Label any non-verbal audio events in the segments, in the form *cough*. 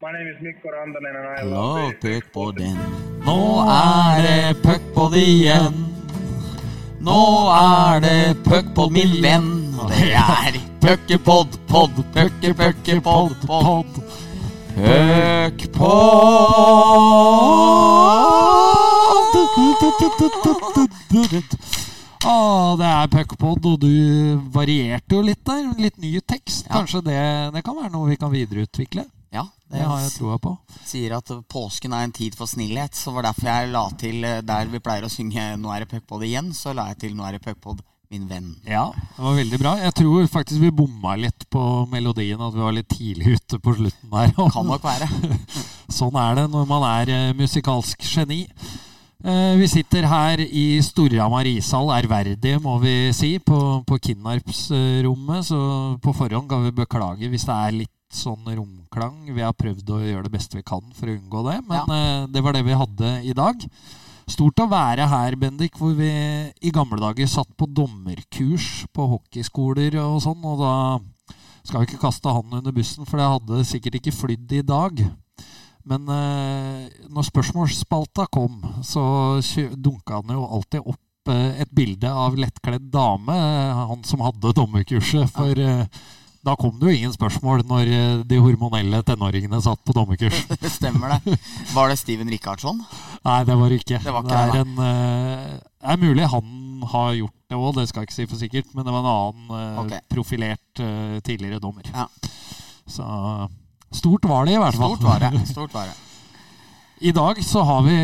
Hello, puck på den. Nå er det puckpod igjen. Nå er det puckpod, min venn. Og det er puckepod, pod, pucke, pucke, pod, pod. Puckpod. Ah, det er puckpod, og du varierte jo litt der. Litt ny tekst. Kanskje det, det kan være noe vi kan videreutvikle? Ja, Det har jeg troa på. sier at påsken er en tid for snillhet. Så var derfor jeg la til eh, der vi pleier å synge 'Nå er det puckpod igjen', så la jeg til 'Nå er det puckpod, min venn'. Ja, det var veldig bra. Jeg tror faktisk vi bomma litt på melodien, at vi var litt tidlig ute på slutten der. *laughs* Kan nok være. *laughs* Sånn er det når man er eh, musikalsk geni. Eh, vi sitter her i Storhamar ishall, ærverdig må vi si, på, på Kinnarps-rommet. Så på forhånd kan vi beklage hvis det er litt sånn romklang. Vi har prøvd å gjøre det beste vi kan for å unngå det, men eh, det var det vi hadde i dag. Stort å være her, Bendik, hvor vi i gamle dager satt på dommerkurs på hockeyskoler og sånn, og da skal vi ikke kaste han under bussen, for det hadde sikkert ikke flydd i dag. Men eh, når spørsmålsspalta kom, så dunka han jo alltid opp eh, et bilde av lettkledd dame, han som hadde dommerkurset. For eh, da kom det jo ingen spørsmål når eh, de hormonelle tenåringene satt på dommerkurs. *laughs* Stemmer, det. Var det Steven Rickardsson? Nei, det var ikke. Det var ikke er det, en, eh, det er mulig han har gjort det òg, det skal jeg ikke si for sikkert. Men det var en annen eh, Ok. profilert tidligere dommer. Ja. Så stort var det i hvert fall. Stort var det. *laughs* Stort var det. I dag så har vi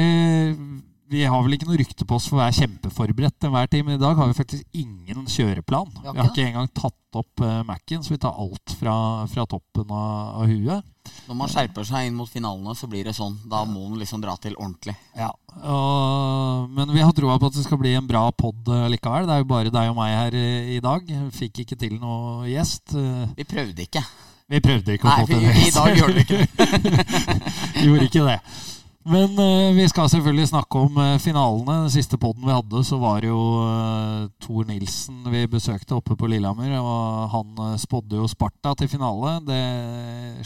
Vi har vel ikke noe rykte på oss for å være kjempeforberedt til enhver tid, men i dag har vi faktisk ingen kjøreplan. Vi har ikke engang tatt opp uh, Mac-en, så vi tar alt fra, fra toppen av, av huet. Når man skjerper seg inn mot finalene, så blir det sånn. Da må man liksom dra til ordentlig. Ja, og, Men vi har troa på at det skal bli en bra pod eh, likevel. Det er jo bare deg og meg her eh, i dag. Fikk ikke til noe gjest. Vi prøvde ikke. Vi prøvde ikke å Nei, få til i dag gjør vi ikke *laughs* det. Gjorde ikke det. Men uh, vi skal selvfølgelig snakke om uh, finalene. Den siste podden vi hadde, så var det jo uh, Tor Nilsen vi besøkte oppe på Lillehammer. Og han spådde jo Sparta til finale. Det,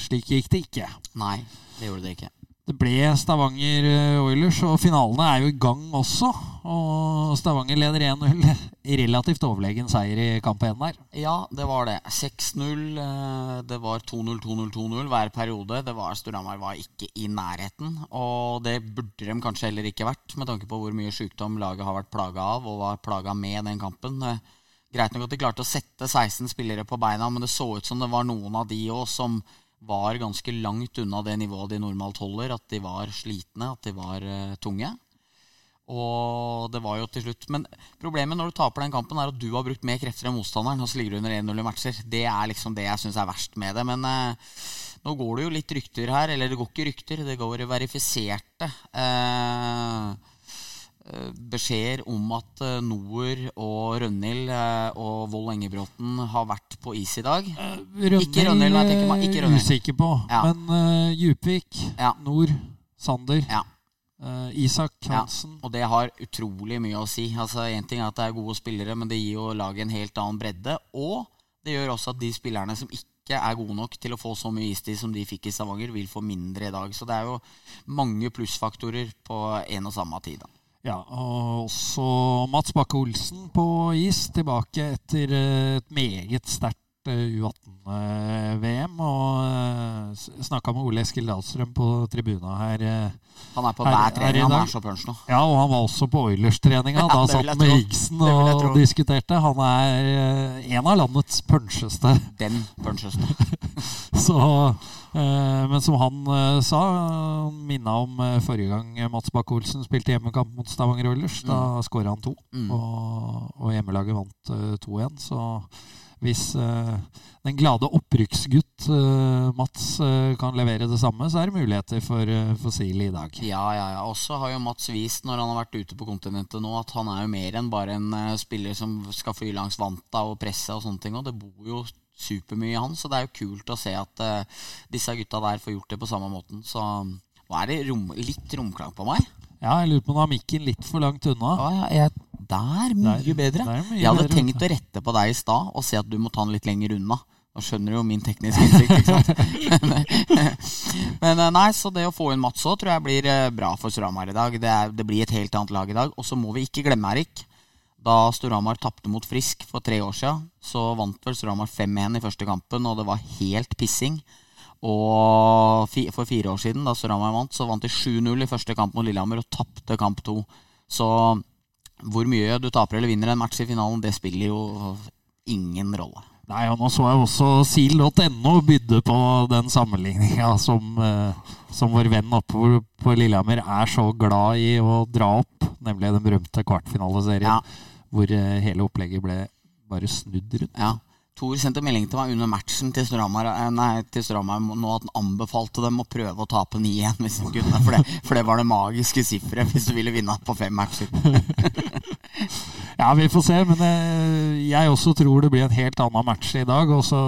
slik gikk det ikke. Nei, det gjorde det ikke. Det ble Stavanger eh, Oilers, og finalene er jo i gang også. Og Stavanger leder 1-0. *laughs* Relativt overlegen seier i kamp 1 der. Ja, det var det. 6-0. eh, Det var 2-0, 2-0, 2-0 hver periode. Det var Storhamar var ikke i nærheten. Og det burde de kanskje heller ikke vært, med tanke på hvor mye sykdom laget har vært plaga av, og var plaga med den kampen. Eh, Greit nok at de klarte å sette 16 spillere på beina, men det så ut som det var noen av de òg som var ganske langt unna det nivået de normalt holder. At de var slitne, at de var eh, tunge. Og det var jo til slutt Men problemet når du taper den kampen, er at du har brukt mer krefter enn motstanderen, og så ligger du under 1-0 i matcher. Det er liksom det jeg syns er verst med det. Men eh, nå går det jo litt rykter her. Eller det går ikke rykter, det går verifiserte eh, beskjeder om at eh, Noer og Rønhild eh, og Vold Engebråten har vært på is i dag. Ikke Rønhild, nei, tenker meg, ikke Rønhild. Usikker på. Ja. Men uh, Djupvik, Ja. Nord, Sander, Ja. Uh, Isak Ja, Hansen. og det har utrolig mye å si. Altså, ting er at det er gode spillere, men det gir jo laget en helt annen bredde. Og det gjør også at de spillerne som ikke er gode nok til å få så mye istid som de fikk i Stavanger, vil få mindre i dag. Så det er jo mange plussfaktorer på en og samme tid. Da. Ja, og også Mats Bakke Olsen på is, tilbake etter eh, et meget sterkt U18-VM. Og snakka med Ole Eskil Dahlstrøm på tribuna her. eh, Han er på hver trening. Han er så punch nå. Ja, og han var også på Oilers-treninga. *laughs* Ja, da satt han med jeg og diskuterte. Han er eh, en av landets puncheste. Den puncheste. *laughs* Så, eh, men som han eh, sa, han minna om eh, forrige gang Mats Bakke-Olsen spilte hjemmekamp mot Stavanger Oilers. Da skåra han to, Mm. og, og hjemmelaget vant eh, 2-1. Så hvis eh, den glade opprykksgutt eh, Mats eh, kan levere det samme, så er det muligheter for, for Sili i dag. Ja, ja, ja. Også har jo Mats vist når han har vært ute på kontinentet nå, at han er jo mer enn bare en spiller som skal fly langs vanta og presse og sånne ting. Og det bor jo supermye i han, så det er jo kult å se at disse gutta der får gjort det på samme måten. Så nå er det rom, litt romklang på meg. Ja, jeg lurer på om han har mikken litt for langt unna. Ja, ja, jeg, der, mye Der- bedre. er mye jeg hadde bedre, tenkt å rette på deg i stad og si at du må ta den litt lenger unna. Nå skjønner du jo min tekniske innsikt, ikke sant. *laughs* Men eh, nei, så det å få inn Mats òg tror jeg blir eh, bra for Storhamar i dag. Det, er, det, blir et helt annet lag i dag. Og så må vi ikke glemme, Erik, da Storhamar tapte mot Frisk for tre år siden, så vant vel Storhamar 5-1 i første kampen, og det var helt pissing. Og for fire år siden, da Storhamar vant, så vant de 7-0 i første kamp mot Lillehammer og tapte kamp to. Så hvor mye du taper eller vinner en match i finalen, det spiller jo ingen rolle. Nei, og Nå så jeg også sil.no bydde på den sammenligninga *laughs* som, eh, som, vår venn oppe på Lillehammer er så glad i å dra opp, nemlig den berømte kvartfinaleserien, ja. hvor eh, hele opplegget ble bare snudd rundt. Ja. Tor sendte melding til meg under matchen til Storhamar eh, nå at han anbefalte dem å prøve å tape 9-1 hvis de kunne. For det, for det var det magiske sifferet hvis du ville vinne på fem matcher. *laughs* ja, vi får se. Men eh, jeg også tror det blir en helt annen match i dag. Og så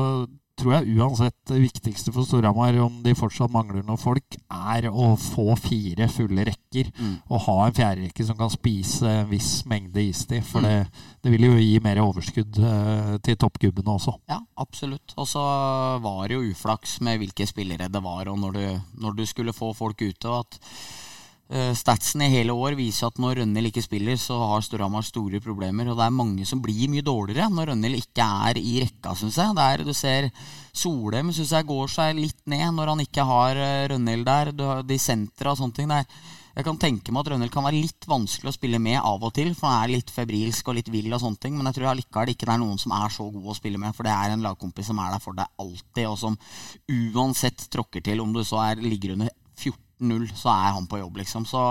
tror jeg uansett det viktigste for Storhamar, om de fortsatt mangler noen folk, er å få fire fulle rekker. Mm. Og ha en fjerderekke som kan spise en viss mengde istid. For mm. det, det, vil jo gi mer overskudd uh, til toppgubbene også. Ja, absolutt. Og så var det jo uflaks med hvilke spillere det var, og når du, når du skulle få folk ute. og at statsen i hele år viser at når Rønnhild ikke spiller, så har Storhamar store problemer. Og det er mange som blir mye dårligere når Rønnhild ikke er i rekka, syns jeg. Der du ser Solheim synes jeg går seg litt ned når han ikke har uh, Rønnhild der. De sentra og sånne ting. Der. Jeg kan tenke meg at Rønnhild kan være litt vanskelig å spille med av og til, for han er litt febrilsk og litt vill og sånne ting. Men jeg tror allikevel ikke det er noen som er så god å spille med, for det er en lagkompis som er der for deg alltid, og som uansett tråkker til, om du så er, ligger under 14 0 så er han på jobb, liksom. Så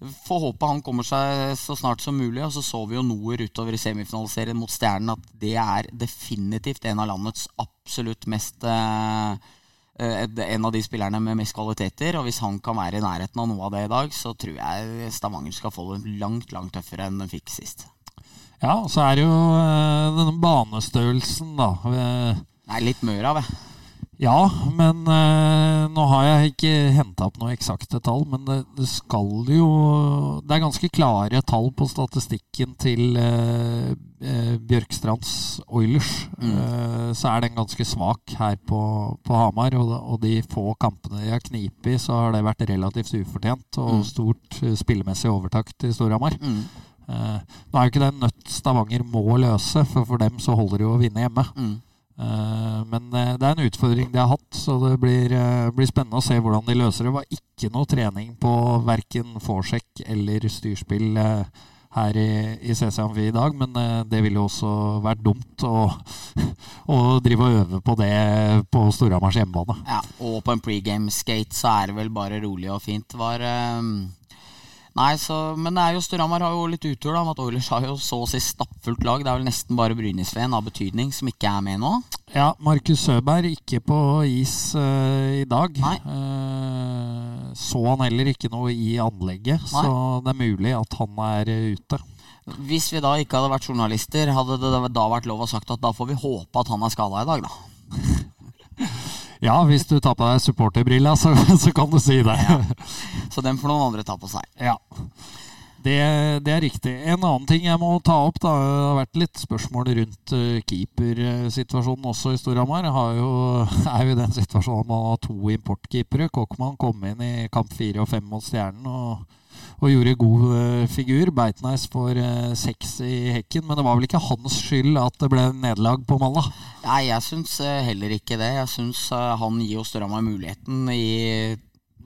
får håpe han kommer seg så snart som mulig. Og så så vi jo Noer utover i semifinaliserien mot Stjernen at det er definitivt en av landets absolutt mest eh, en av de spillerne med mest kvaliteter. Og hvis han kan være i nærheten av noe av det i dag, så tror jeg Stavanger skal få det langt, langt tøffere enn den fikk sist. Ja, og så er det jo eh, denne banestørrelsen, da. Nei, litt mør av, jeg. Ja, men eh, nå har jeg ikke henta opp noe eksakte tall. Men det, det, skal jo Det er ganske klare tall på statistikken til eh, eh Bjørkstrands Oilers. Mm. Eh, så er den ganske svak her på, på Hamar. Og, og, de få kampene de har knipet i, så har det vært relativt ufortjent. Og mm. stort eh, spillemessig overtak til Storhamar. Mm. Eh, nå er jo ikke det en nøtt Stavanger må løse, for for dem så holder det jo å vinne hjemme. Mm. Eh, men eh, det er en utfordring de har hatt, så det blir, eh, blir, spennende å se hvordan de løser det. Det var ikke noe trening på verken forsjekk eller styrspill her i, i CC Amfi i dag, men det ville jo også vært dumt å, *laughs* å drive og øve på det på Storhamars hjemmebane. Ja, og på en pregame-skate så er det vel bare rolig og fint. Var Nei, så, Men det er jo Storhamar har jo litt utur, da, med at Oilers har jo så å si stappfullt lag. Det er vel nesten bare Brynisveen av betydning som ikke er med nå. Ja, Markus Søberg ikke på is uh, i dag. Nei. Uh, så han heller ikke noe i anlegget, Nei. så det er mulig at han er ute. Hvis vi da ikke hadde vært journalister, hadde det da vært lov å sagt at da får vi håpe at han er skada i dag, da. Ja, hvis du tar på deg supporterbrilla, så, *laughs* så, kan du si det. Ja. Så den får noen andre ta på seg. Ja. Det, det, er riktig. En annen ting jeg må ta opp, da, det har vært litt spørsmål rundt uh, keepersituasjonen også i Storhamar. *laughs* er jo i den situasjonen man har to importkeepere. Kokkmann kom inn i kamp fire og fem mot Stjernen. og og gjorde god uh, figur. Beitneis får uh, seks i hekken, men det var vel ikke hans skyld at det ble nederlag på mandag? Nei, jeg syns uh, heller ikke det. Jeg syns han gir jo Storhamar muligheten i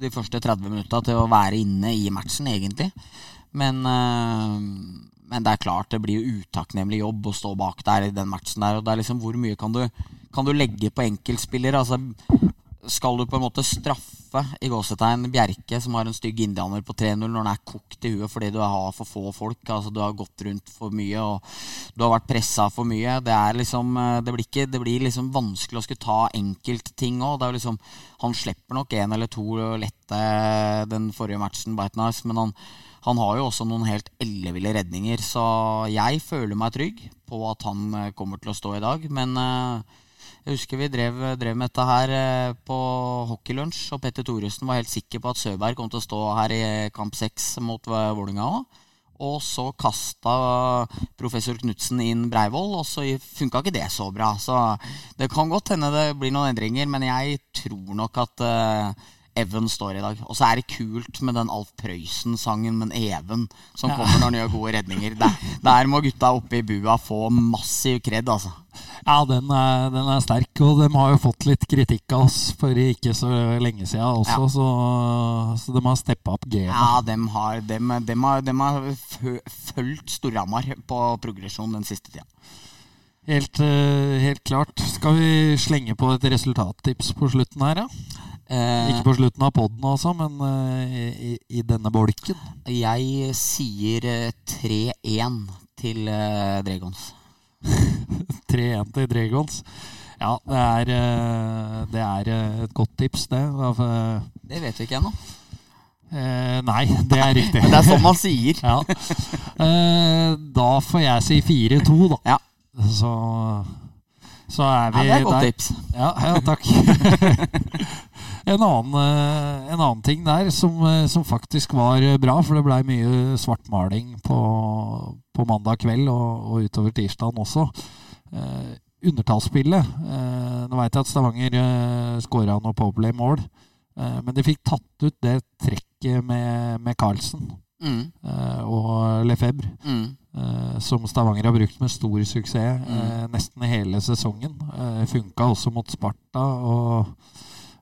de første 30 minutta til å være inne i matchen, egentlig. Men, men det er klart, det blir jo utakknemlig jobb å stå bak der i den matchen der. Og det er liksom hvor mye kan du, kan du legge på enkeltspillere? Altså, skal du på en måte straffe i gåsetegn Bjerke, som har en stygg indianer på 3-0, når han er kokt i huet fordi du har for få folk? altså Du har gått rundt for mye og du har vært pressa for mye. Det, er liksom, eh, det, blir, ikke, det blir liksom vanskelig å skulle ta enkeltting òg. Liksom, han slipper nok én eller to lette den forrige matchen, Beitnice, men han, han har jo også noen helt elleville redninger. Så jeg føler meg trygg på at han eh, kommer til å stå i dag. Men uh, jeg husker vi drev, drev med dette her eh, på hockeylunsj, og Petter Thoresen var helt sikker på at Søberg kom til å stå her i kamp seks mot Vålerenga òg. Og så kasta professor Knutsen inn Breivoll, og så funka ikke det så bra. Så det kan godt hende det blir noen endringer, men jeg tror nok at Even står i dag. Og så er det kult med den Alf Prøysen-sangen med Even som kommer når han gjør gode redninger. Der, der må gutta oppe i bua få massiv kred, altså. Ja, den er, den er, sterk, og de har jo fått litt kritikk av oss for ikke så lenge siden også, ja. så, så, de har steppa opp gamet. Ja, de har, de, de har, har fulgt Storhamar på progresjon den siste tida. Helt, eh, helt, klart. Skal vi slenge på et resultattips på slutten her, ja? Eh, ikke på slutten av poden, altså, men uh, i, i, denne bolken. Jeg sier 3-1 eh, til Dragons. *laughs* 3-1 til Dragons. Ja, det er, det er et godt tips, det. det vet vi ikke ennå. nei, det er riktig. men det er sånn man sier. *laughs* ja. da får jeg si 4-2, da. Ja. Så, så er vi ja, det er et godt tips. Ja, ja takk. *laughs* En annen, eh, en annen, ting der som, eh, som, faktisk var bra, for det blei mye svartmaling på, på, mandag kveld og, og utover tirsdagen også. Eh, undertallsspillet. Eh, nå veit jeg at Stavanger eh, skåra noe Powerplay-mål, eh, men de fikk tatt ut det trekket med, med Carlsen mm. eh, og Lefebvre. Mm. som Stavanger har brukt med stor suksess mm. nesten hele sesongen. Eh, Funka også mot Sparta. og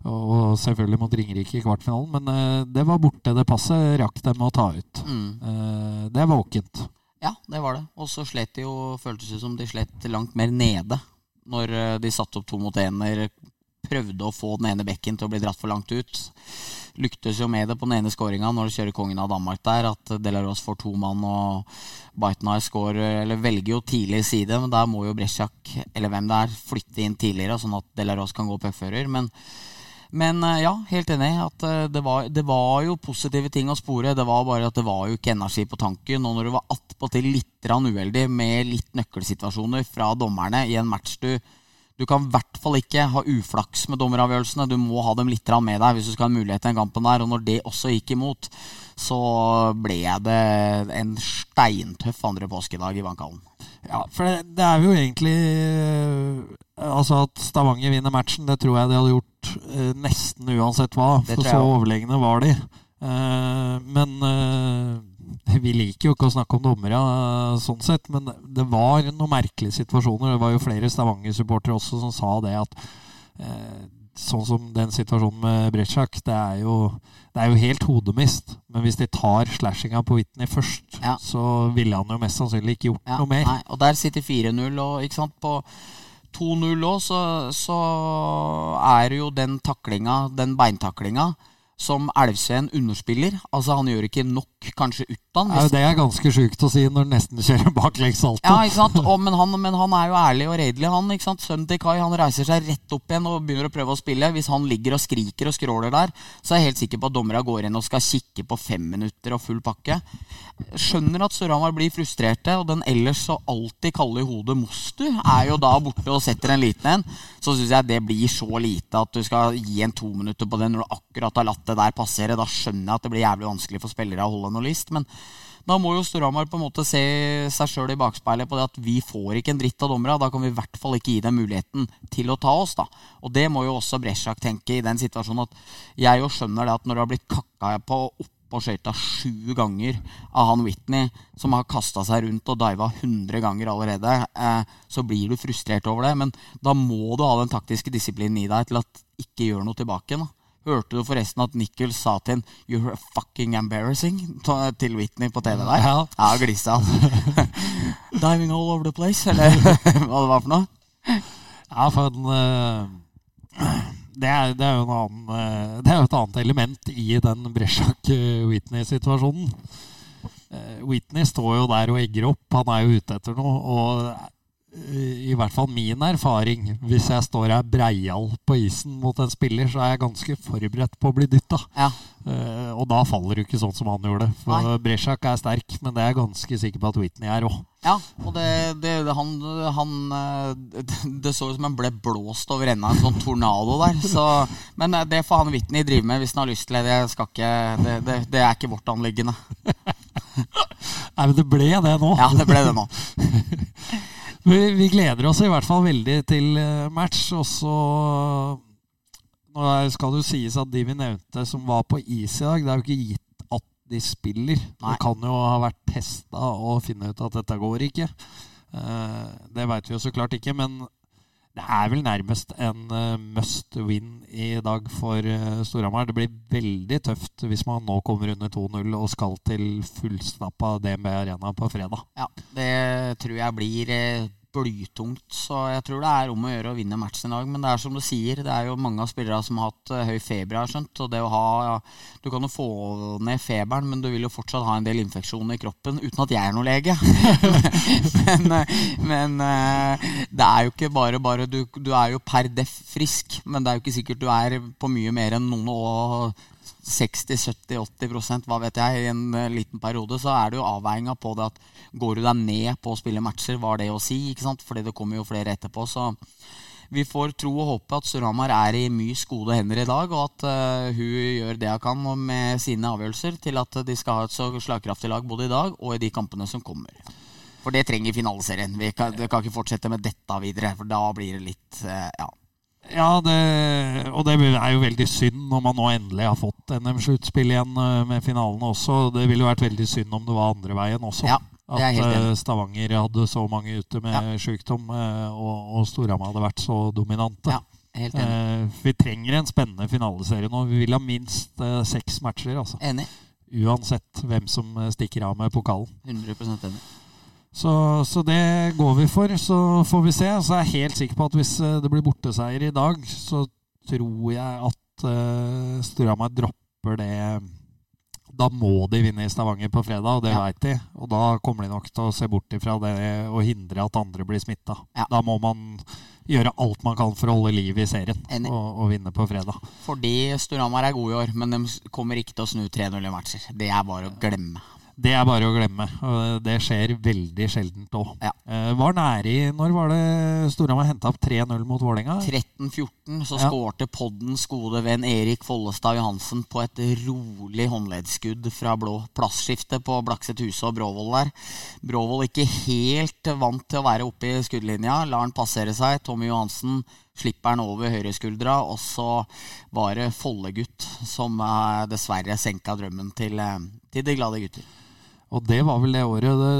og selvfølgelig mot Ringerike i kvartfinalen. Men uh, det var borte. Det passet rakk dem å ta ut. Mm. Uh, det er våkent. Ja, det var det. Og så slet de jo, føltes det som de slet langt mer nede. Når uh, de satte opp to mot ener, prøvde å få den ene bekken til å bli dratt for langt ut. Lyktes jo med det på den ene skåringa når de kjører kongen av Danmark der, at Delaros får to mann og Bitenai scorer, eller velger jo tidlig side, men der må jo Bresjak, eller hvem det er, flytte inn tidligere, sånn at Delaros kan gå puckfører. Men men eh, ja, helt enig. at eh, det var, det var, jo positive ting å spore. Det var bare at det var jo ikke energi på tanken. Og når du var attpåtil litt uheldig med litt nøkkelsituasjoner fra dommerne i en match du Du kan i hvert fall ikke ha uflaks med dommeravgjørelsene. Du må ha dem litt med deg hvis du skal ha en mulighet til den kampen der. Og når det også gikk imot, så ble det en steintøff andre påskedag i Bankhallen. Ja, for det, det er jo egentlig Altså At Stavanger vinner matchen, det tror jeg de hadde gjort eh, nesten uansett hva. For så overlegne var de. Eh, men eh, vi liker jo ikke å snakke om dommere, eh, sånn sett. Men det var noen merkelige situasjoner. Det var jo flere Stavanger-supportere også som sa det at eh, Sånn som den situasjonen med Brezjak, det, er jo, det er jo helt hodemist. Men hvis de tar slashinga på Whitney først, ja. så ville han jo mest sannsynlig ikke gjort ja, noe mer. Nei, og der sitter 4-0, og ikke sant, på 2-0 òg, så, så, er jo den taklinga, den beintaklinga, som Elvsveen underspiller. Altså Han gjør ikke nok kanskje utan. Ja, det er ganske sjukt å si når han nesten *laughs* kjører baklengs salto. Ja, ikke sant? Og, men, han, men, han, er jo ærlig og redelig, han. ikke sant? Sønnen til Kai han reiser seg rett opp igjen og begynner å prøve å spille. Hvis han ligger og skriker og skråler der, så er jeg helt sikker på at dommerne går inn og skal kikke på fem minutter og full pakke. Skjønner at Sørhamar blir frustrerte, og den ellers så alltid kalde i hodet Mostu er jo da borte og setter en liten en. Så syns jeg det blir så lite at du skal gi en to minutter på det når du akkurat har latt det der passere. Da skjønner jeg at det blir jævlig vanskelig for spillere å holde noe list. Men da må jo Storhamar på en måte se seg sjøl i bakspeilet på det at vi får ikke en dritt av dommerne. Da kan vi i hvert fall ikke gi dem muligheten til å ta oss. da. Og det må jo også Bresjak tenke i den situasjonen at jeg jo skjønner det at når du har blitt kakka på opp på skøyta sju ganger av han Whitney, som har kasta seg rundt og diva 100 ganger allerede, eh, så blir du frustrert over det. Men da må du ha den taktiske disiplinen i deg til at ikke gjør noe tilbake. Da. Hørte du forresten at Nichols sa til en 'You're fucking embarrassing' til Whitney på TV der? Ja, ja glisa han. *laughs* Diving all over the place, eller *laughs* hva det var for noe? Ja, for en, uh, det, er, det, er, annen, uh, det er jo et annet element i den Bresjak-Whitney-situasjonen. Uh, Whitney står jo der og egger opp. Han er jo ute etter noe. og i hvert fall min erfaring, hvis jeg står her breial på isen mot en spiller, så er jeg ganske forberedt på å bli dytta. Ja. Uh, og da faller du ikke sånn som han gjorde. For Bresjak er sterk, men det er jeg ganske sikker på at Whitney er òg. Ja, og det, det, han, han, eh, *laughs* det så ut som han ble blåst over enda en sånn tornado der. Så, men eh, det får han Whitney drive med hvis han har lyst til det. Det, det, det, er ikke vårt anliggende. *laughs* Nei, men det ble det nå. Ja, det ble det nå. *laughs* vi, vi gleder oss i hvert fall veldig til eh, match. Og så Nå skal det jo sies at de vi nevnte som var på is i dag, det er jo ikke gitt at de spiller. Nei. Det kan jo ha vært testa og finne ut at dette går ikke. Eh, Det veit vi jo så klart ikke, men det er vel nærmest en eh, must win i dag for Storhamar. Det blir veldig tøft hvis man nå kommer under 2-0 og skal til fullstappa DNB Arena på fredag. Ja, det tror jeg blir blytungt, så jeg tror det er om å gjøre å vinne matchen i dag. Men det er som du sier, det er jo mange av spillere som har hatt eh, høy feber, har skjønt. Og det å ha ja, Du kan jo få ned feberen, men du vil jo fortsatt ha en del infeksjoner i kroppen uten at jeg er noen lege. *laughs* men eh, men eh, det er jo ikke bare bare du, du er jo per deff frisk, men det er jo ikke sikkert du er på mye mer enn noen og 60-70-80% hva vet jeg, i en eh, liten periode, så er det jo avveininga på det at går du deg ned på å spille matcher, hva har det å si? ikke sant? Fordi det kommer jo flere etterpå. Så vi får tro og håpe at Suramar er i Mys gode hender i dag, og at uh, hun gjør det hun kan med sine avgjørelser til at de skal ha et så slagkraftig lag både i dag og i de kampene som kommer. For det trenger finaleserien. Kan, vi kan ikke fortsette med dette videre, for da blir det litt uh, ja. Ja, det, og det er jo veldig synd når man nå endelig har fått NM-sluttspill igjen eh, med finalene også. Det ville jo vært veldig synd om det var andre veien også. Ja, At eh. Stavanger hadde så mange ute med sykdom, eh, og, og Storhamar hadde vært så dominante. Ja, helt enig. Vi trenger en spennende finaleserie nå. Vi vil ha minst seks matcher. Altså. Enig. Uansett hvem som stikker av med pokalen. 100% enig. Så, så det går vi for. Så får vi se. Så jeg er helt sikker på at hvis eh, det blir borteseier i dag, så tror jeg at uh, Storhamar dropper det Da må de vinne i Stavanger på fredag, og det Ja. vet de. Og da kommer de nok til å se bort ifra det og hindre at andre blir smitta. Ja. Da må man gjøre alt man kan for å holde liv i serien og, og vinne på fredag. Fordi Storhamar er gode i år, men de kommer ikke til å snu 3-0 i matcher. Det er bare å glemme. Det er bare å glemme. Det skjer veldig sjeldent òg. Ja. Eh, var nære i Når var det Storhamar henta opp 3-0 mot Vålerenga? 13-14 så Ja. skårte poddens gode venn Erik Follestad Johansen på et rolig håndleddskudd fra blå plassskifte på Blakset Huse og Bråvoll der. Bråvoll ikke helt vant til å være oppe i skuddlinja. Lar han passere seg. Tommy Johansen slipper han over høyreskuldra, og så var det Follegutt som dessverre senka drømmen til, eh, til de glade gutter. Og det var vel det året det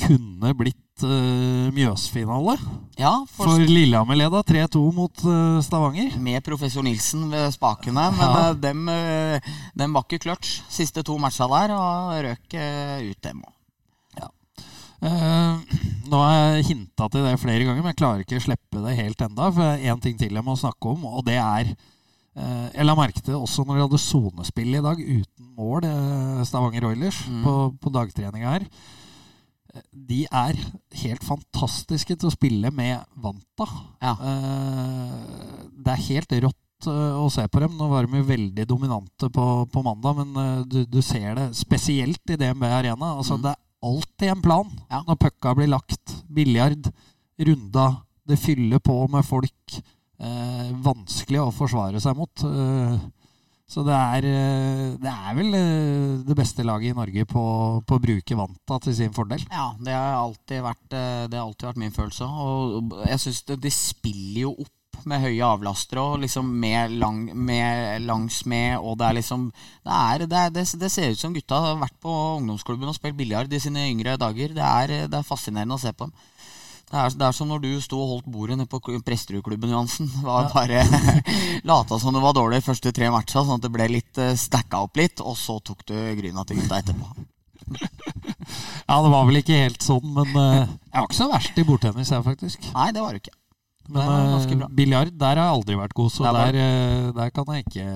kunne blitt uh, Mjøsfinale. Ja, for, For Lillehammer leda 3-2 mot uh, Stavanger. med professor Nilsen ved spakene, men Ja. uh, dem, dem var ikke clutch siste to matcha der, og røk ut dem òg. Eh, nå har jeg hinta til det flere ganger, men jeg klarer ikke å slippe det helt enda. For én ting til jeg må snakke om, og det er Jeg la merke til også når de hadde sonespill i dag uten mål, eh, Stavanger Oilers, Mm. på, på dagtreninga her. Eh, De er helt fantastiske til å spille med Vanta. Ja. Eh, det er helt rått eh, å se på dem. Nå var de jo veldig dominante på, på mandag, men eh, du, du ser det spesielt i DNB Arena. Altså, Mm. Det er alltid en plan Ja. når pucka blir lagt. Biljard, runda, det fyller på med folk. Eh, vanskelig å forsvare seg mot. Eh, så det er, eh, det er vel eh, det beste laget i Norge på, på å bruke Vanta til sin fordel. Ja, det har alltid vært, har alltid vært min følelse. Og jeg syns de spiller jo opp med høye avlastere og liksom med, lang, med langs med, og det er liksom Det, er, det, er, det, det ser ut som gutta har vært på ungdomsklubben og spilt biljard i sine yngre dager. Det er, det er fascinerende å se på dem. Det er, det er som når du sto og holdt bordet nede på Presterudklubben, Johansen. Var bare *laughs* Lata som det var dårlig de første tre matcha, sånn at det ble litt uh, stacka opp litt, og så tok du gryna til gutta etterpå. *laughs* Ja, det var vel ikke helt sånn, men uh, jeg var ikke så verst i bordtennis, jeg, faktisk. Nei, det var det ikke. Men uh, biljard, der har jeg aldri vært god, så Der der, eh, der kan jeg ikke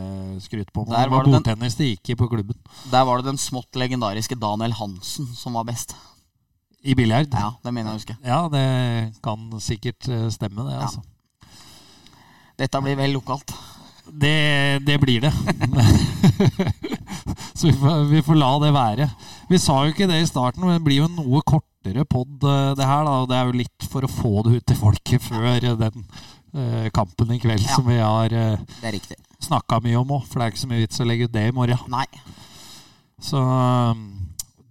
skryte på meg. Der var det bordtennis det gikk i på klubben. Der var det den smått legendariske Daniel Hansen som var best. I biljard? Ja, det mener jeg å huske. Ja, det kan sikkert eh, stemme, det. Ja. altså. Dette blir vel lokalt. Det, det blir det. *laughs* Så vi får, vi får la det være. Vi sa jo ikke det i starten, men det blir jo en noe kortere pod, eh, det her. da, og Det er jo litt for å få det ut til folket før eh, den uh, kampen i kveld Ja. som vi har uh, snakka mye om òg. For det er ikke så mye vits å legge ut det i morgen. Nei. Så um,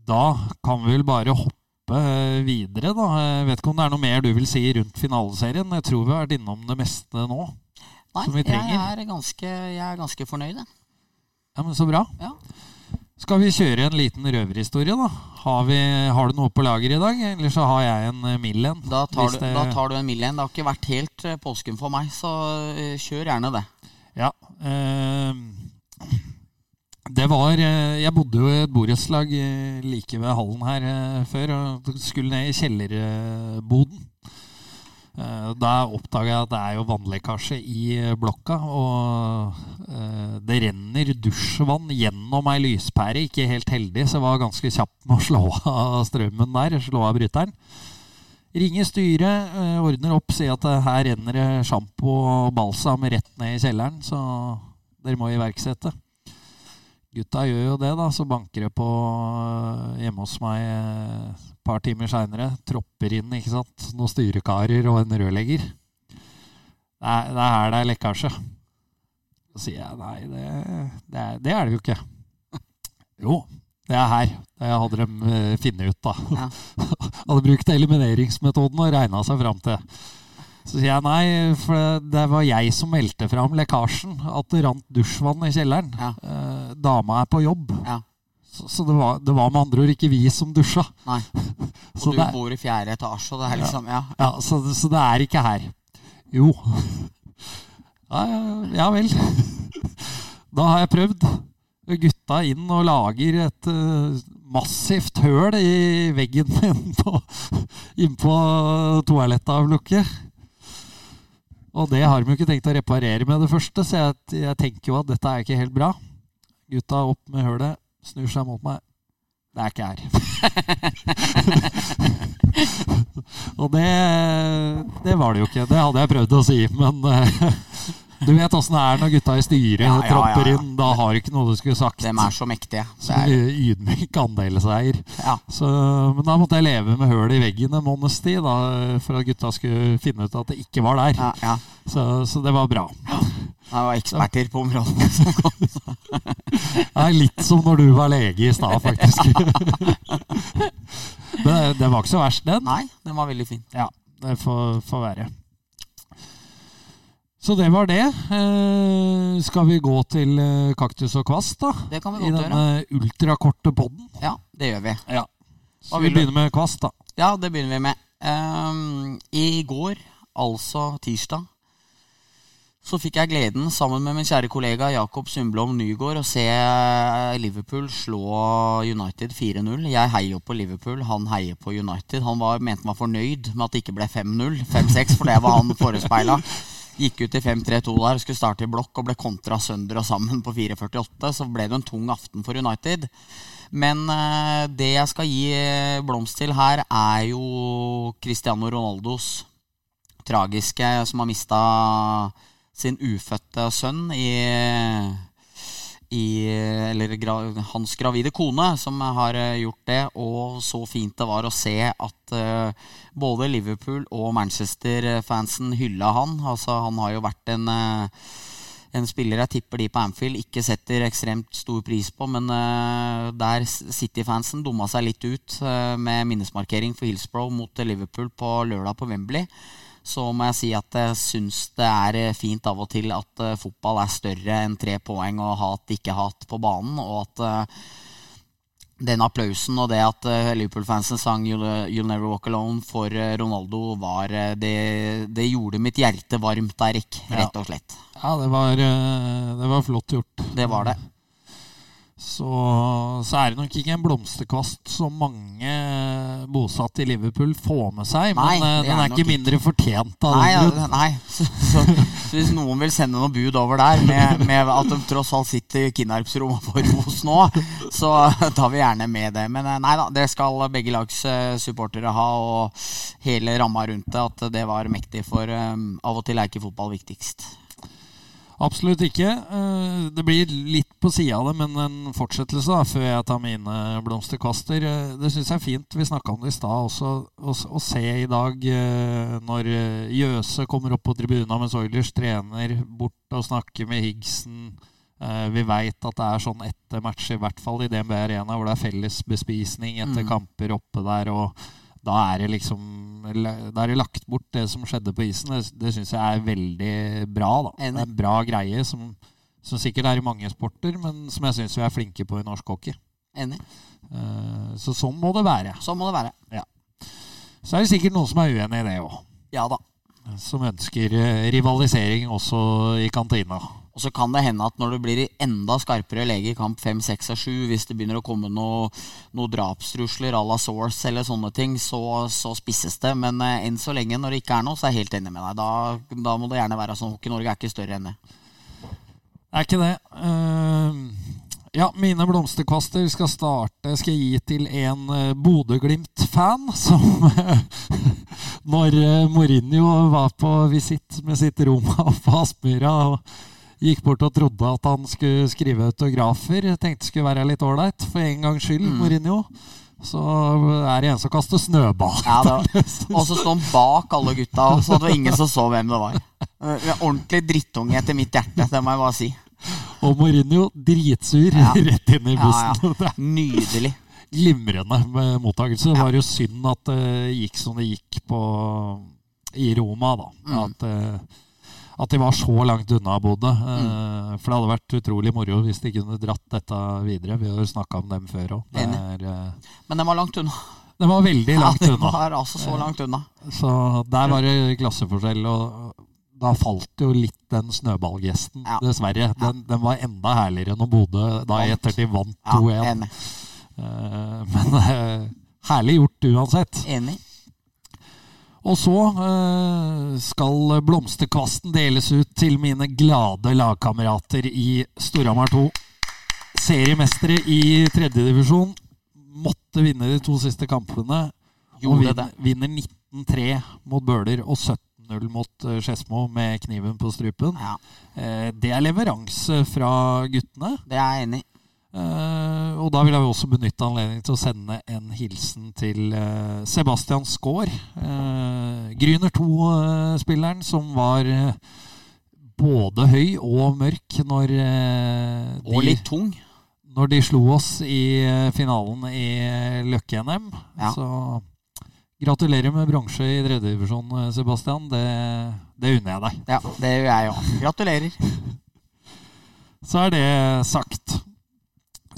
da kan vi vel bare hoppe eh, videre, da. Jeg vet ikke om det er noe mer du vil si rundt finaleserien? Jeg tror vi har vært innom det meste nå. Nei, Som vi jeg er ganske, jeg er ganske fornøyd, jeg. Ja, men Så bra. Ja. Skal vi kjøre en liten røverhistorie, da? Har, vi, har du noe på lager i dag? Eller så har jeg en eh, mild en. Da tar, du, det- da tar du en mild en. Det har ikke vært helt eh, påsken for meg, så kjør gjerne det. Ja. Eh, det var eh, Jeg bodde jo i et borettslag eh, like ved hallen her eh, før. Og skulle ned i kjellerboden. Da oppdaga jeg at det er jo vannlekkasje i blokka. Og det renner dusjvann gjennom ei lyspære. Ikke helt heldig, så jeg var ganske kjapp med å slå av strømmen der. Slå av bryteren. Ringer styret, ordner opp, sier at her renner det sjampo og balsam rett ned i kjelleren, så dere må iverksette. Gutta gjør jo det, da. Så banker det på eh, hjemme hos meg eh, et par timer seinere. Tropper inn, ikke sant. Noen styrekarer og en rørlegger. Det er, det er her det er lekkasje. Så sier jeg nei, det, det, er, det er det jo ikke. *laughs* Jo, det er her. Det hadde de eh, funnet ut, da. Ja. *laughs* hadde brukt elimineringsmetoden og regna seg fram til. Så sier jeg nei, for det var jeg som meldte fram lekkasjen. At det rant dusjvann i kjelleren. Ja. Eh, dama er på jobb. Ja. Så, så det, var, det var med andre ord ikke vi som dusja. Nei. *laughs* Så Og du det, er- bor i fjerde etasje, og det er liksom Ja. ja, så, så det er ikke her. Jo. Ja vel. *laughs* Da har jeg prøvd. Gutta inn og lager et uh, massivt høl i veggen *laughs* min innpå toalettavlukket. Og det har de jo ikke tenkt å reparere med det første, så jeg, jeg tenker jo at dette er ikke helt bra. Gutta opp med hølet, snur seg mot meg. Det er ikke her. *laughs* Og det, det var det jo ikke. Det hadde jeg prøvd å si, men eh, du vet åssen det er når gutta i styret Ja, tropper inn. Da har du ikke noe du skulle sagt. Dem er så mektige. Det Som er, ydmyk andelseier. ja. Så, men da måtte jeg leve med høl i veggen en måneds tid for at gutta skulle finne ut at det ikke var der. Ja, ja. Så, så det var bra. Det var eksperter på området som kom. *laughs* Det er litt som når du var lege i stad, faktisk. *laughs* Men det var ikke så verst, den. Nei, den var veldig fin. Ja, det får, får være. Så det var det. Eh, skal vi gå til eh, kaktus og kvast, da? Det kan vi godt gjøre. denne ultrakorte podden. Ja, det gjør vi. Ja. Så vi begynner med kvast, da. Ja, det begynner vi med. Um, I går, altså tirsdag, så fikk jeg gleden sammen med min kjære kollega Jakob Sundblom Nygaard å se Liverpool slå United 4-0. Jeg heier jo på Liverpool, han heier på United. Han var, mente han var fornøyd med at det ikke ble 5-0. 5-6, for det var han forespeila. *laughs* Gikk ut i 5-3-2 der, skulle starte i blokk og ble kontra sønder og sammen på 4-48. Så ble det en tung aften for United. Men eh, det jeg skal gi eh, blomst til her, er jo Cristiano Ronaldos tragiske som har mista sin ufødte sønn i, i Eller gra, hans gravide kone, som har eh, gjort det. Og så fint det var å se at uh, både Liverpool og Manchester-fansen hylla han. Altså, han har jo vært en uh, en spiller jeg tipper de på Anfield ikke setter ekstremt stor pris på, men uh, der City-fansen dumma seg litt ut med minnesmarkering for Hillsborough mot Liverpool på lørdag på Wembley. Så må jeg si at jeg syns det er eh, fint av og til at eh, fotball er større enn tre poeng og hat, ikke hat på banen, og at eh, den applausen og det at Liverpool-fansen sang You'll, Never Walk Alone for Ronaldo, var, det, det gjorde mitt hjerte varmt, Eirik. Rett og slett. Ja, det var, det var flott gjort. Det var det. Så, så er det nok ikke en blomsterkvast som mange bosatt i Liverpool får med seg. Nei, men eh, den er er ikke mindre fortjent av Nei, den grunn. nei. *laughs* Så, så, så hvis noen vil sende noe bud over der, med, med at de tross alt sitter i Kinnarpsrommet på Ros nå, så tar vi gjerne med det. Men eh, nei da, det skal begge lags eh, supportere ha, og hele ramma rundt det. At det var mektig, for um, av og til er ikke fotball viktigst. Absolutt ikke. Eh, Det blir litt på sida av det, men en fortsettelse da, før jeg tar mine blomsterkvaster. Eh, Det syns jeg er fint. Vi snakka om det i stad også. Å se i dag eh, når Jøse kommer opp på tribunen mens Oilers trener bort og snakker med Higgsen. Vi veit at det er sånn etter match, i hvert fall i DNB Arena, hvor det er felles bespisning etter Mm. kamper oppe der. og da er det liksom Da er det lagt bort det som skjedde på isen. Det, det syns jeg er veldig bra. da. Det er en bra greie som, som sikkert er i mange sporter, men som jeg syns vi er flinke på i norsk hockey. Enig. Eh, Så sånn må det være. Sånn må det være. Så er det sikkert noen som er uenig i det òg. Ja da. Som ønsker eh, rivalisering også i kantina. Og så kan det hende at når det blir enda skarpere lege i kamp 5, 6 og 7, hvis det begynner å komme noen noe drapstrusler à la Source eller sånne ting, så, så spisses det. Men eh, enn så lenge, når det ikke er noe, så er jeg helt enig med deg. Da, da må det gjerne være sånn. Hockey Norge er ikke større enn det. Er ikke det. Uh, ja, mine blomsterkvaster skal starte skal jeg gi til en uh, Bodø-Glimt-fan som *laughs* Når uh, Mourinho var på visitt med sitt Roma på Aspmyra og gikk bort og trodde at han skulle skrive autografer, tenkte det skulle være litt ålreit, for en gangs skyld, Mm. Mourinho, så er det en som kaster snøball. Ja, *laughs* og så står han bak alle gutta, så det var ingen som så hvem det var. Eh, Ordentlig drittunge etter mitt hjerte, det må jeg bare si. Og Mourinho dritsur Ja. rett inn i bussen. Ja, ja. *laughs* Nydelig. glimrende med mottakelse. Det var jo synd at det gikk som det gikk på, i Roma, da. Mm. At, eh, at de var så langt unna Bodø. Mm. Eh, For det hadde vært utrolig moro hvis de kunne dratt dette videre. Vi har snakka om dem før òg. Men De Men den var langt unna. var veldig *laughs* langt ja, unna. var altså så langt unna. Så der var det klasseforskjell. Og da falt jo litt den snøballgesten, Ja. dessverre. Den, den var enda herligere når Bodø da i ettertid vant 2-1. enig. Eh, Men eh, herlig gjort uansett. enig. Og så eh, skal blomsterkvasten deles ut til mine glade lagkamerater i Storhamar 2. Seriemestere i tredjedivisjon. Måtte vinne de to siste kampene. Og Gjorde det. vinner, vinner 19-3 mot Bøler og 17-0 mot eh, Skedsmo med kniven på strupen. Ja, Eh, det er leveranse fra guttene. det er jeg enig i. Eh, og da vil jeg også benytte anledningen til å sende en hilsen til uh, Sebastian Skaar. Uh, Gryner 2-spilleren som var både høy og mørk når, eh, Og de, litt tung. når de slo oss i finalen i Løkke-NM. Ja. Så gratulerer med bronse i tredjedivisjon, Sebastian. Det, det unner jeg deg. Ja, det gjør jeg òg. Gratulerer. *laughs* Så er det sagt.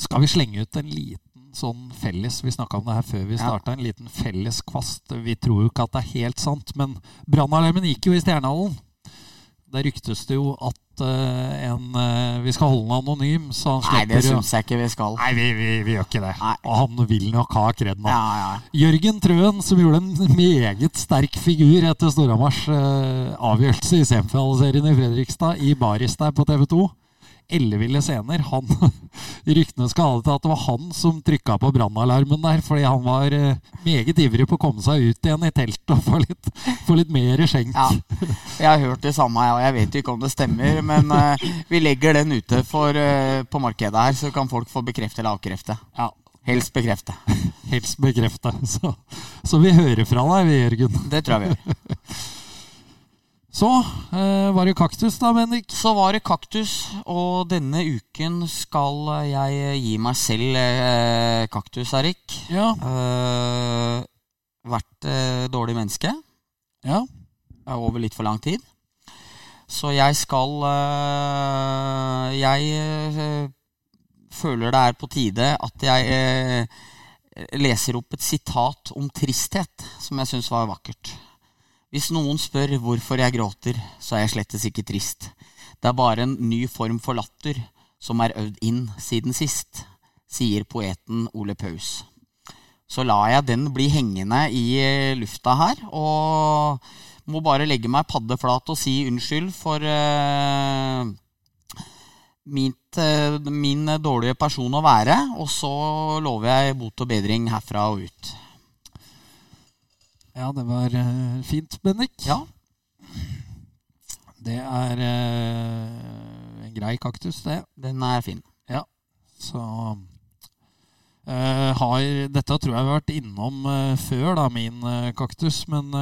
Skal vi slenge ut en liten sånn felles Vi snakka om det her før vi Ja. En liten felles kvast. Vi tror jo ikke at det er helt sant, men brannalarmen gikk jo i Stjernehallen. Der ryktes det jo at eh, en eh, Vi skal holde den anonym, så han Nei, det slipper syns jeg ikke vi skal. Nei, vi, vi, vi gjør ikke det. Nei. Og han vil nok ha kreden. Ja, ja. Jørgen Trøen, som gjorde en meget sterk figur etter Storhamars uh, avgjørelse i semifinaliserien i Fredrikstad, i baris der på TV 2. Elleville scener. Han, *laughs* ryktene skal ha det til at det var han som trykka på brannalarmen der, fordi han var eh, meget ivrig på å komme seg ut igjen i teltet og få litt, få litt mer skjenk. Ja, jeg har hørt det samme, og jeg vet ikke om det stemmer. Men eh, vi legger den ute for, eh, på markedet her, så kan folk få bekrefte eller avkrefte. Ja, Helst bekrefte. *laughs* helst bekrefte. Så, så vi hører fra deg, vi, Jørgen. Det tror jeg vi gjør. *laughs* Så eh, var det kaktus, da, Bendik. Så var det kaktus, og denne uken skal jeg gi meg selv eh, kaktus, Erik. Ja. Eh, vært eh, dårlig menneske ja. over litt for lang tid. Så jeg skal eh, Jeg eh, føler det er på tide at jeg leser opp et sitat om tristhet som jeg syns var vakkert. Hvis noen spør hvorfor jeg gråter, så er jeg slettes ikke trist. Det er bare en ny form for latter som er øvd inn siden sist, sier poeten Ole Paus. Så lar jeg den bli hengende i lufta her, og må bare legge meg paddeflat og si unnskyld for uh, mitt, uh, min dårlige person å være, og så lover jeg bot og bedring herfra og ut. Ja, det var uh, fint, Bendik. Ja, Det er uh, en grei kaktus, det. den er fin. Så uh, har Dette tror jeg vi har vært innom før, da, min kaktus. Men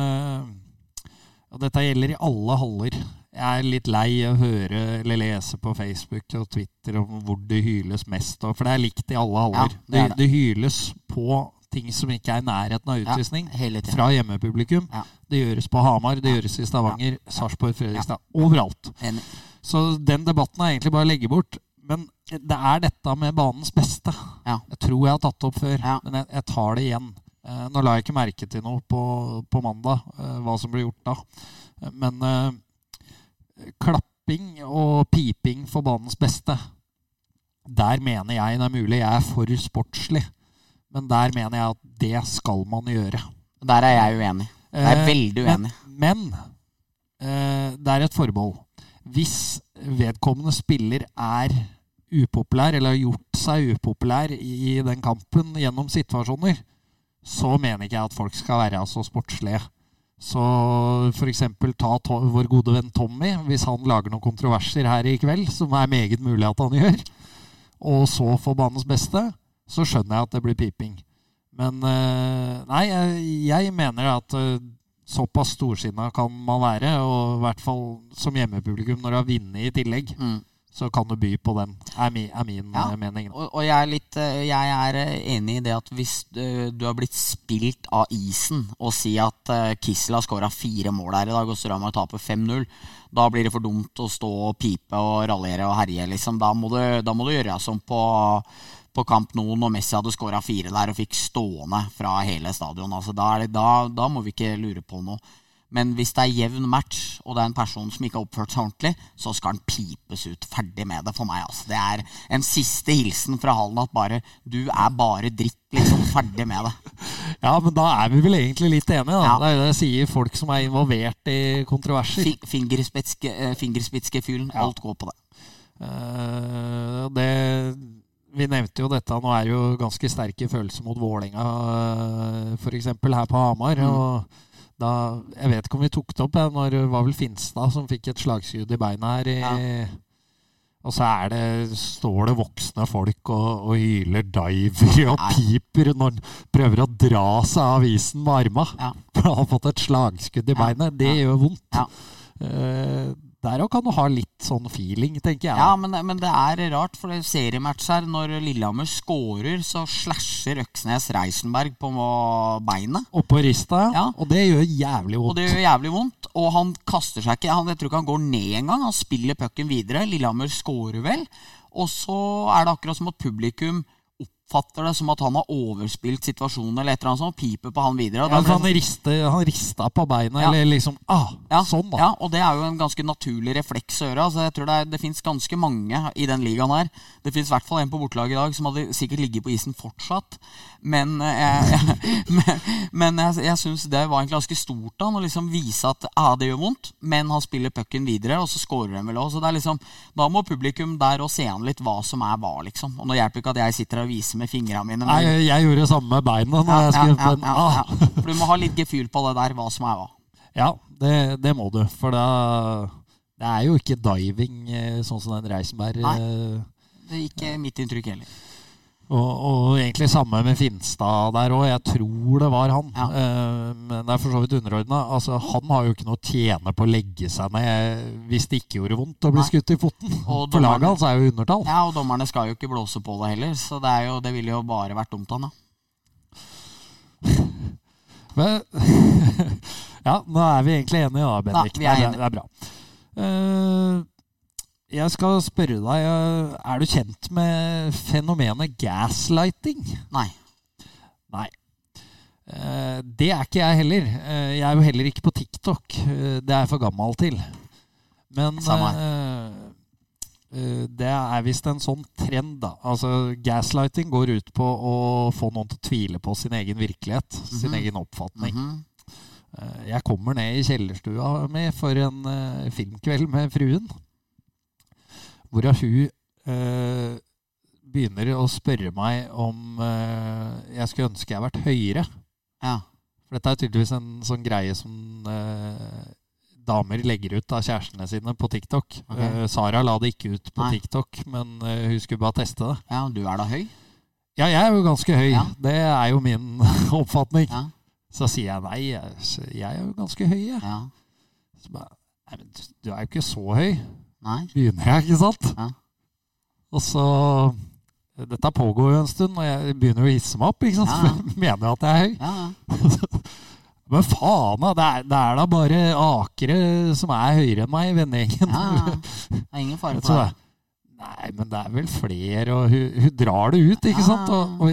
og dette gjelder i alle haller jeg er litt lei av å høre eller lese på Facebook og Twitter om hvor det hyles mest. For det er likt i alle Ja, det det, det. det hyles på ting som ikke er i nærheten av utvisning. Fra hjemmepublikum. Det gjøres på Hamar, det gjøres i Stavanger, Sarpsborg, Fredrikstad. Overalt. Så den debatten er egentlig bare å legge bort. Men det er dette med banens beste. Ja. Jeg tror jeg har tatt det opp før, men jeg, jeg tar det igjen. Eh, nå la jeg ikke merke til noe på, på mandag, eh, hva som ble gjort da. Men eh, klapping og piping for banens beste, der mener jeg det er mulig. Jeg er for sportslig, men der mener jeg at det skal man gjøre. Der er jeg uenig. Jeg er Eh, veldig uenig. Men, men eh, det er et forbehold. Hvis vedkommende spiller er upopulær, eller har gjort seg upopulær i den kampen gjennom situasjoner, så mener ikke jeg at folk skal være så sportslige. Så eksempel ta vår gode venn Tommy, hvis han lager noen kontroverser her i kveld, som er meget mulig at han gjør, og så får banens beste, så skjønner jeg at det blir piping. Men eh, nei, jeg, mener at eh, såpass storsinna kan man være, og i hvert fall som hjemmepublikum når du har vunnet i tillegg, Mm. så kan du by på den, er, mi, er min Ja. eh, mening. Og, og jeg, er litt, jeg er enig i det at hvis du har blitt spilt av isen og si at Kissel har skåra fire mål her i dag og Storhamar taper 5-0, da blir det for dumt å stå og pipe og raljere og herje, liksom. Da må du, da må du gjøre som på, på Camp Nou når Messi hadde skåra fire der og fikk stående fra hele stadion. Altså, da, er det, da, da må vi ikke lure på noe. Men hvis det er jevn match, og det er en person som ikke har oppført seg ordentlig, så skal han pipes ut. Ferdig med det for meg. Altså. Det er en siste hilsen fra hallen at bare Du er bare dritt, liksom. Ferdig med det. *laughs* Ja, men da er vi vel egentlig litt enige, da. Ja. Det er jo det sier folk som er involvert i kontroverser. Fingerspitske, Fingerspitske- eh, Ja. Alt går på det. Uh, det Vi nevnte jo dette, nå er det jo ganske sterke følelser mot Vålerenga, uh, f.eks. her på Hamar. Mm. og da, Jeg vet ikke om vi tok det opp, jeg, når det var vel Finstad som fikk et slagskudd i beina her. I, Og så er det, står det voksne folk og, og hyler diver og piper når han prøver å dra seg av isen med arma. Ja. *laughs* For han har fått et slagskudd i Ja, beinet. Det ja. gjør vondt. Ja. Eh, der òg kan du ha litt sånn feeling, tenker jeg. Ja, men, men det er rart, for det er seriematch her. Når Lillehammer scorer, så slasher Øksnes Reisenberg på beinet. Oppå rista, Ja. og det gjør jævlig vondt. Og det gjør jævlig vondt. Og han kaster seg ikke. Han, jeg tror ikke han går ned engang. Han spiller pucken videre. Lillehammer scorer vel. Og så er det akkurat som at publikum oppfatter det som at han har overspilt situasjonen eller et eller annet sånt, og piper på han videre. Ja, han, rister riste, han rista på beina, Ja. eller liksom ah, Ja, Sånn, da. Ja, og det er jo en ganske naturlig refleks å gjøre. Altså, jeg tror Det, er, det fins ganske mange i den ligaen her. Det fins i hvert fall en på bortelaget i dag som hadde sikkert ligget på isen fortsatt. Men eh, jeg, *laughs* jeg, men, men jeg, jeg syns det var egentlig ganske stort av han å liksom vise at ah, det gjør vondt, men han spiller pucken videre, og så scorer han vel òg. Det liksom, da må publikum der og se an litt hva som er hva, liksom. Og nå hjelper ikke at jeg sitter her og viser med fingrene mine. Nei, jeg gjorde det samme med beina. Når jeg ja, ja, ah. For du må ha litt gefühl på det der, hva som er hva. Ja, det, det må du. For da Det er jo ikke diving eh, sånn som den Reisenberg Nei. eh, Det er ikke mitt inntrykk heller. Og, og egentlig samme med Finstad der òg. Jeg tror det var han. Ja. Uh, men det er for så vidt underordna. Altså, han har jo ikke noe å tjene på å legge seg ned hvis det ikke gjorde vondt å bli Nei. skutt i foten. Og For laget hans er jo undertall. Ja, og dommerne skal jo ikke blåse på det heller, så det, er jo, det ville jo bare vært dumt av han. da. *laughs* Men, *laughs* ja, nå er vi egentlig enige da, Bendik. Ja, Det. Det er bra. Eh, jeg skal spørre deg, eh, er du kjent med fenomenet gaslighting? Nei. Nei. Eh, det er ikke jeg heller. Eh, jeg er jo heller ikke på TikTok. Det er jeg for gammel til. Men det er visst en sånn trend, da. Altså, gaslighting går ut på å få noen til å tvile på sin egen virkelighet. Sin Mhm. egen oppfatning. Mm -hmm. Jeg kommer ned i kjellerstua mi for en filmkveld med fruen. Hvorav hun eh, begynner å spørre meg om eh, jeg skulle ønske jeg vært høyere. Ja. For dette er tydeligvis en sånn greie som eh, damer legger ut av kjærestene sine på TikTok. Okay. Eh, Sara la det ikke ut på Nei. TikTok, men eh, hun skulle bare teste det. ja, du er da høy? Ja, jeg er jo ganske høy. Ja. Det er jo min *laughs* oppfatning. Ja. Så sier jeg nei, jeg, jeg er jo ganske høy, jeg. ja. Så bare, Nei, men du- du er jo ikke så høy. Nei? Begynner jeg, ikke sant? Ja. Og så Dette pågår jo en stund, og jeg begynner jo å hisse meg opp. ikke sant? Ja, For *laughs* jeg mener jo at jeg er høy. Ja. *laughs* Men faen! Det er, det er da bare akere som er høyere enn meg i vennegjengen. ja. *laughs* Det er ingen fare for det. Nei, men det er vel flere, og hun, hun drar det ut, ikke sant? Og, og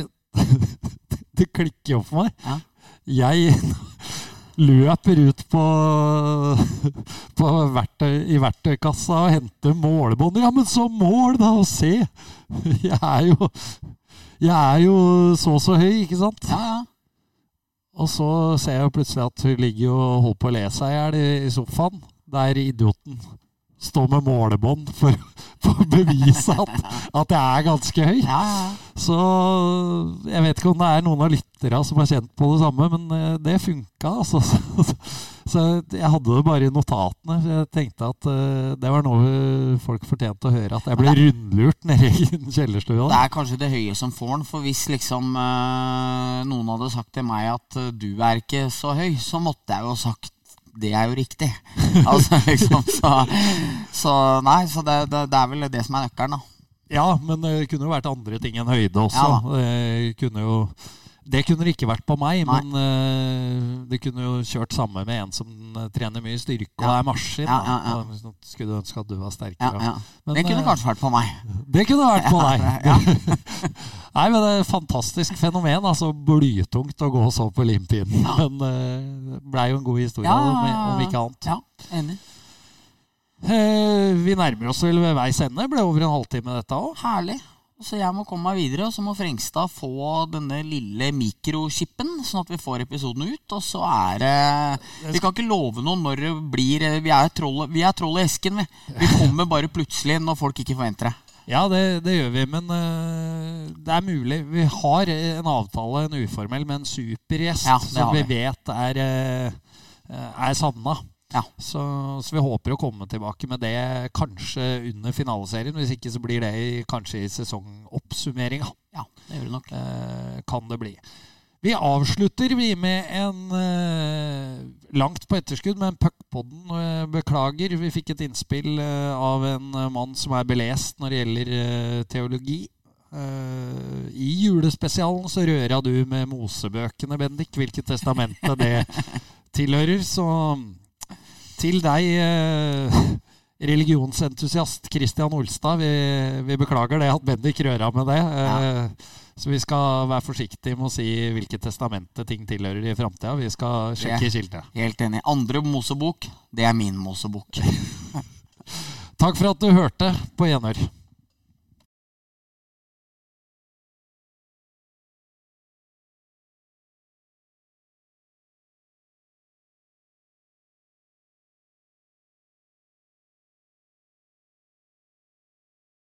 det klikker jo for meg. Ja. Jeg løper ut på, *laughs* på verktøy, i verktøykassa og henter målebånd. Ja, men så mål, da, og se! *laughs* Jeg er jo Jeg er jo så så høy, ikke sant? Ja, ja. Og så ser jeg jo plutselig at hun ligger og holder på å le seg i hjel i sofaen. Der idioten står med målebånd for, for å bevise at, at jeg er ganske høy. ja, ja. Så jeg vet ikke om det er noen av lytterne som har kjent på det samme, men eh, det funka, altså. *laughs* Så, så jeg hadde det bare i notatene. Jeg tenkte at eh, det var noe folk fortjente å høre. At jeg ble rundlurt nede i kjellerstua. Det er kanskje det høye som får den, for hvis liksom eh, noen hadde sagt til meg at du er ikke så høy, så måtte jeg jo sagt det er jo riktig. *laughs* altså liksom, så, så nei, så det, det, det er vel det som er nøkkelen, da. Ja, men det kunne jo vært andre ting enn høyde også. Ja det, kunne jo, det kunne det ikke vært på meg, Nei. men uh, det kunne jo kjørt samme med en som eh, trener mye styrke og Ja. er maskin. Ja, ja, ja. Sånn Skulle du ønske at du var sterkere. Men, Det kunne eh, kanskje vært på meg. Det kunne vært på deg. *laughs* *laughs* Nei, men det er et fantastisk fenomen. altså Blytungt å gå så på limpinnen. Men det det blei jo en god historie, om, om ikke annet. Ja, enig. Uh, vi nærmer oss vel ved veis ende. Ble over en halvtime, dette òg. Herlig. Så jeg må komme meg videre, og så må Frengstad få denne lille mikrochipen, sånn at vi får episoden ut. Og så er det Vi kan ikke love noe når det blir Vi er troll, vi er troll i esken, vi. Vi kommer bare plutselig når folk ikke forventer det. Ja, det, det gjør vi, men uh, det er mulig. Vi har en avtale, en uformell, med en supergjest Ja, som vi vi. vet er, uh, er savna. Ja. Så, så vi håper å komme tilbake med det kanskje under finaleserien. Hvis ikke så blir det i, kanskje i sesongoppsummeringa. Ja, det gjør det nok. Eh, kan det bli. Vi avslutter vi med en eh, langt på etterskudd med en puckpodden. Eh, beklager, vi fikk et innspill eh, av en mann som er belest når det gjelder eh, teologi. Eh, I julespesialen så røra du med Mosebøkene, Bendik. Hvilket testamente det *laughs* tilhører. Så til deg, eh, *laughs* religionsentusiast Christian Olstad, vi, vi beklager det at Bendik røra med det. Ja. Så vi skal være forsiktige med å si hvilket testamente ting tilhører i framtida. Vi skal sjekke Det- kilde. Helt enig. Andre Mosebok, det er min Mosebok. *laughs* Takk for at du hørte på gjenhør.